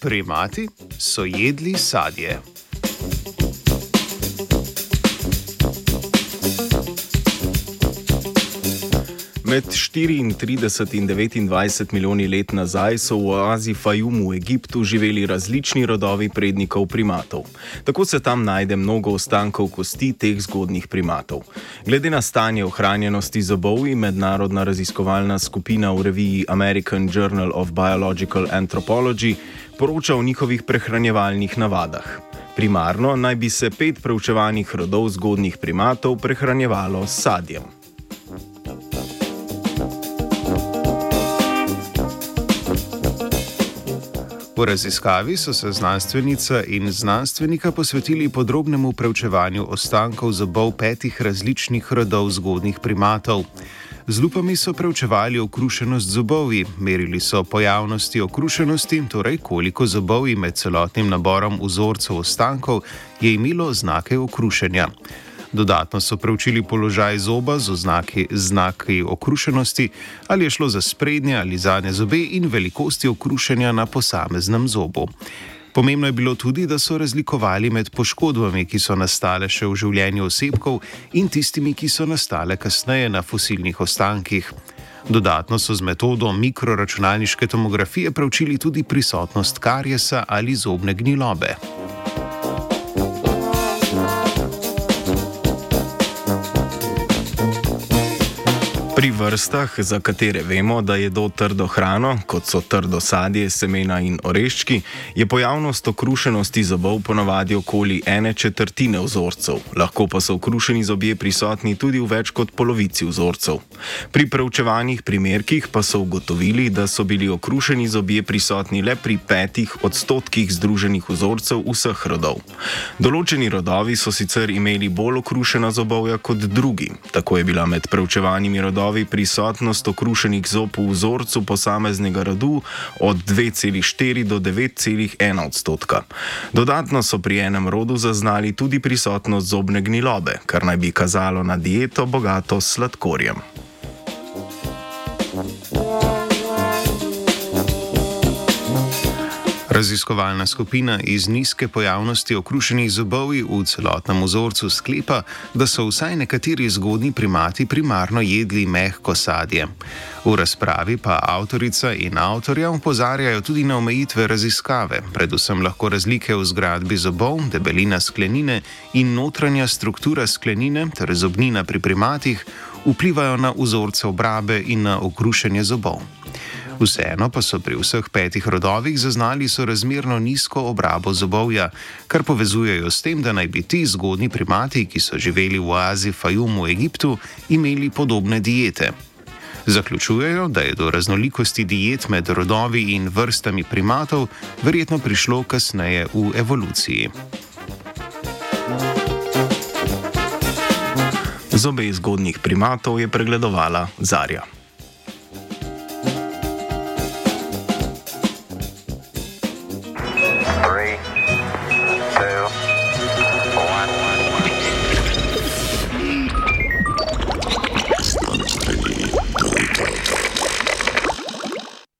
primati so jedli sadje. Med 34 in 29 milijoni let nazaj so v oazi Fajum v Egiptu živeli različni rodovi prednikov primatov. Tako se tam najde mnogo ostankov kosti teh zgodnih primatov. Glede na stanje ohranjenosti zobov mednarodna raziskovalna skupina v reviji American Journal of Biological Anthropology poroča o njihovih prehranjevalnih navadah. Primarno naj bi se pet preučevanih rodov zgodnih primatov prehranjevalo s sadjem. V raziskavi so se znanstvenica in znanstvenika posvetili podrobnemu preučevanju ostankov zobov petih različnih rodov zgodnih primatov. Z lupami so preučevali okrušenost zobovi, merili so pojavnosti okrušenosti, torej koliko zobovi med celotnim naborom vzorcev ostankov je imelo znake okrušenja. Dodatno so preučili položaj zoba z oznaki, znaki okrušenosti, ali je šlo za sprednje ali zadnje zobe in velikosti okrušenja na posameznem zobu. Pomembno je bilo tudi, da so razlikovali med poškodbami, ki so nastale še v življenju osebkov, in tistimi, ki so nastale kasneje na fosilnih ostankih. Dodatno so z metodo mikroračunalniške tomografije preučili tudi prisotnost karjesa ali zobne gnilobe. Pri vrstah, za katere vemo, da jedo trdo hrano, kot so trdo sadje, semena in oreščki, je pojavnost okrušenosti zobov ponavadi okoli ene četrtine vzorcev, lahko pa so okrušeni zobje prisotni tudi v več kot polovici vzorcev. Pri preučevanih primerkih pa so ugotovili, da so bili okrušeni zobje prisotni le pri petih odstotkih združenih vzorcev vseh rodov. Določeni rodovi so sicer imeli bolj okrušena zobovja kot drugi, tako je bila med preučevanimi rodovi rodovi prisotnost okrušenih zob v vzorcu posameznega rodu od 2,4 do 9,1 odstotka. Dodatno so pri enem rodu zaznali tudi prisotnost zobne gnilobe, kar naj bi kazalo na dieto bogato s sladkorjem. Raziskovalna skupina iz nizke pojavnosti okrušenih zobov v celotnem vzorcu sklepa, da so vsaj nekateri zgodni primati primarno jedli mehko sadje. V razpravi pa avtorica in avtorja upozarjajo tudi na omejitve raziskave, predvsem lahko razlike v zgradbi zobov, debelina sklenine in notranja struktura sklenine ter zobnina pri primatih vplivajo na vzorce obrabe in na okrušenje zobov. Vseeno pa so pri vseh petih rodovih zaznali sorazmerno nizko obrabo zobovja, kar povezujejo s tem, da naj bi ti zgodni primati, ki so živeli v oazi Fajum v Egiptu, imeli podobne diete. Zaključujejo, da je do raznolikosti diet med rodovi in vrstami primatov verjetno prišlo kasneje v evoluciji. Zobe zgodnih primatov je pregledovala Zarja.